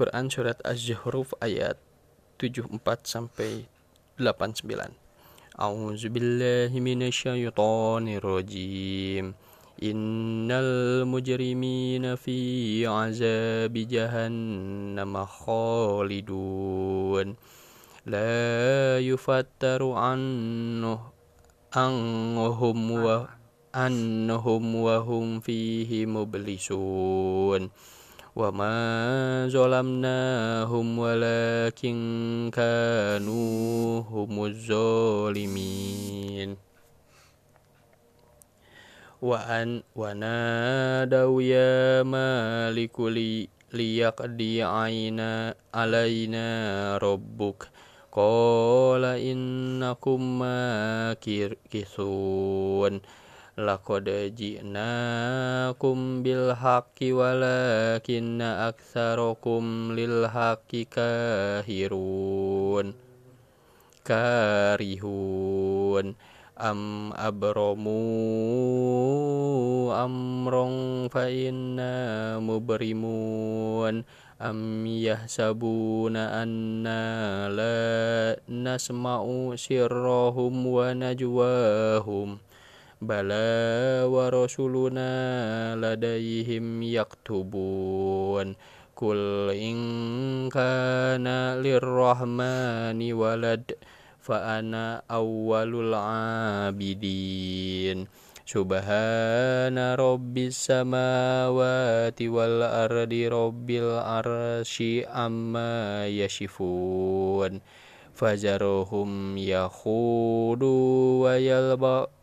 Quran surat Az-Zuhruf ayat 74 sampai 89. A'udzu billahi minasyaitonir rajim. Innal mujrimina fi azabi jahannam khalidun. La yufattaru anhu anhum wa annahum wa hum fihi mublisun walakin kanu humuz zalimin wa an wa nadaw ya maliku li liyaqdi aina alaina rabbuk qala innakum makirkisun Laqad ji'nakum bil haqqi walakinna aktsarakum lil haqqi kahirun. Karihun. Am abramu amrong fa inna mubrimun. Am yahsabuna anna la nasma'u sirrahum wa najwahum bala wa rasuluna ladaihim yaktubun. Kul in kana lirrahmani walad fa ana awwalul abidin. Subhana rabbis samawati wal ardi rabbil arsy amma yasifun. Fazaruhum yakhudu wa yalba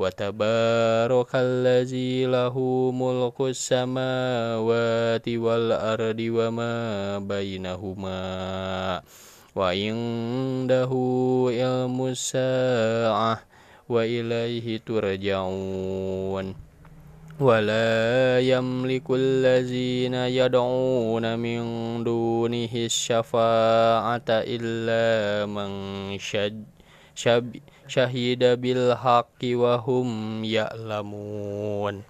وتبارك الذي له ملك السماوات والأرض وما بينهما وعنده علم الساعة وإليه ترجعون. ولا يملك الذين يدعون من دونه الشفاعة إلا من شج syahida bil haqqi wa hum ya'lamun.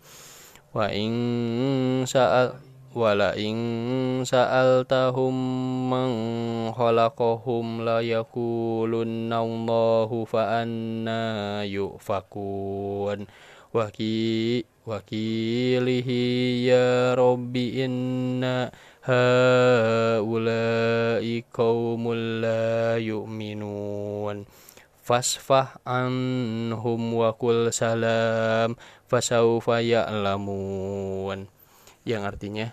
Wa in sa'al wala in sa'altahum man khalaqahum la yakulunna Allahu fa anna yufakun. Waki wakilihi ya rabbi inna haula'i qaumul la yu'minun fasfah anhum wa kul salam fasaufa ya'lamun. Yang artinya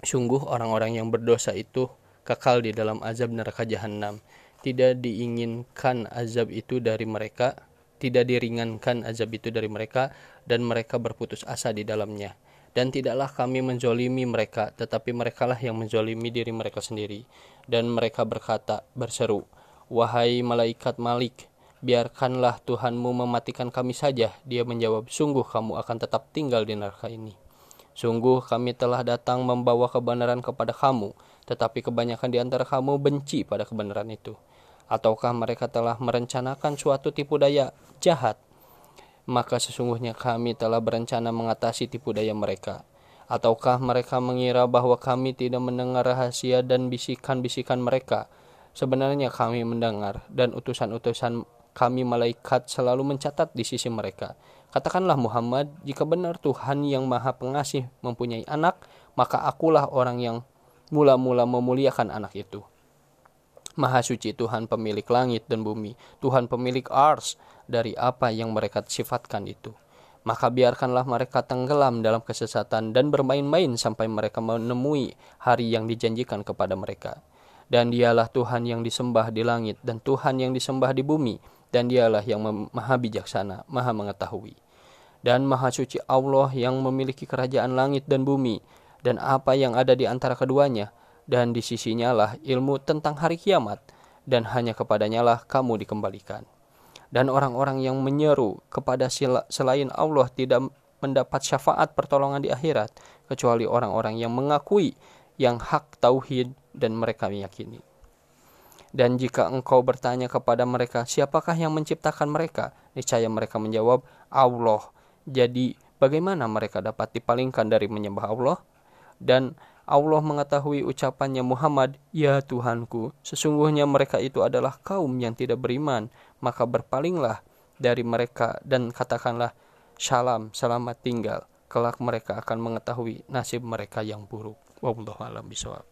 sungguh orang-orang yang berdosa itu kekal di dalam azab neraka jahanam tidak diinginkan azab itu dari mereka tidak diringankan azab itu dari mereka dan mereka berputus asa di dalamnya. Dan tidaklah kami menzolimi mereka tetapi merekalah yang menzolimi diri mereka sendiri. Dan mereka berkata berseru wahai malaikat malik biarkanlah Tuhanmu mematikan kami saja. Dia menjawab, sungguh kamu akan tetap tinggal di neraka ini. Sungguh kami telah datang membawa kebenaran kepada kamu, tetapi kebanyakan di antara kamu benci pada kebenaran itu. Ataukah mereka telah merencanakan suatu tipu daya jahat? Maka sesungguhnya kami telah berencana mengatasi tipu daya mereka. Ataukah mereka mengira bahwa kami tidak mendengar rahasia dan bisikan-bisikan mereka? Sebenarnya kami mendengar dan utusan-utusan kami malaikat selalu mencatat di sisi mereka. Katakanlah Muhammad, jika benar Tuhan yang maha pengasih mempunyai anak, maka akulah orang yang mula-mula memuliakan anak itu. Maha suci Tuhan pemilik langit dan bumi, Tuhan pemilik ars dari apa yang mereka sifatkan itu. Maka biarkanlah mereka tenggelam dalam kesesatan dan bermain-main sampai mereka menemui hari yang dijanjikan kepada mereka. Dan dialah Tuhan yang disembah di langit dan Tuhan yang disembah di bumi, dan dialah yang maha bijaksana, maha mengetahui. Dan maha suci Allah yang memiliki kerajaan langit dan bumi, dan apa yang ada di antara keduanya, dan di sisinya lah ilmu tentang hari kiamat, dan hanya kepadanya lah kamu dikembalikan. Dan orang-orang yang menyeru kepada selain Allah tidak mendapat syafaat pertolongan di akhirat kecuali orang-orang yang mengakui yang hak tauhid dan mereka meyakini. Dan jika engkau bertanya kepada mereka, siapakah yang menciptakan mereka? Niscaya mereka menjawab, Allah. Jadi, bagaimana mereka dapat dipalingkan dari menyembah Allah? Dan Allah mengetahui ucapannya Muhammad, Ya Tuhanku, sesungguhnya mereka itu adalah kaum yang tidak beriman, maka berpalinglah dari mereka dan katakanlah, Shalom, selamat tinggal. Kelak mereka akan mengetahui nasib mereka yang buruk. Wallahu alam bisawab.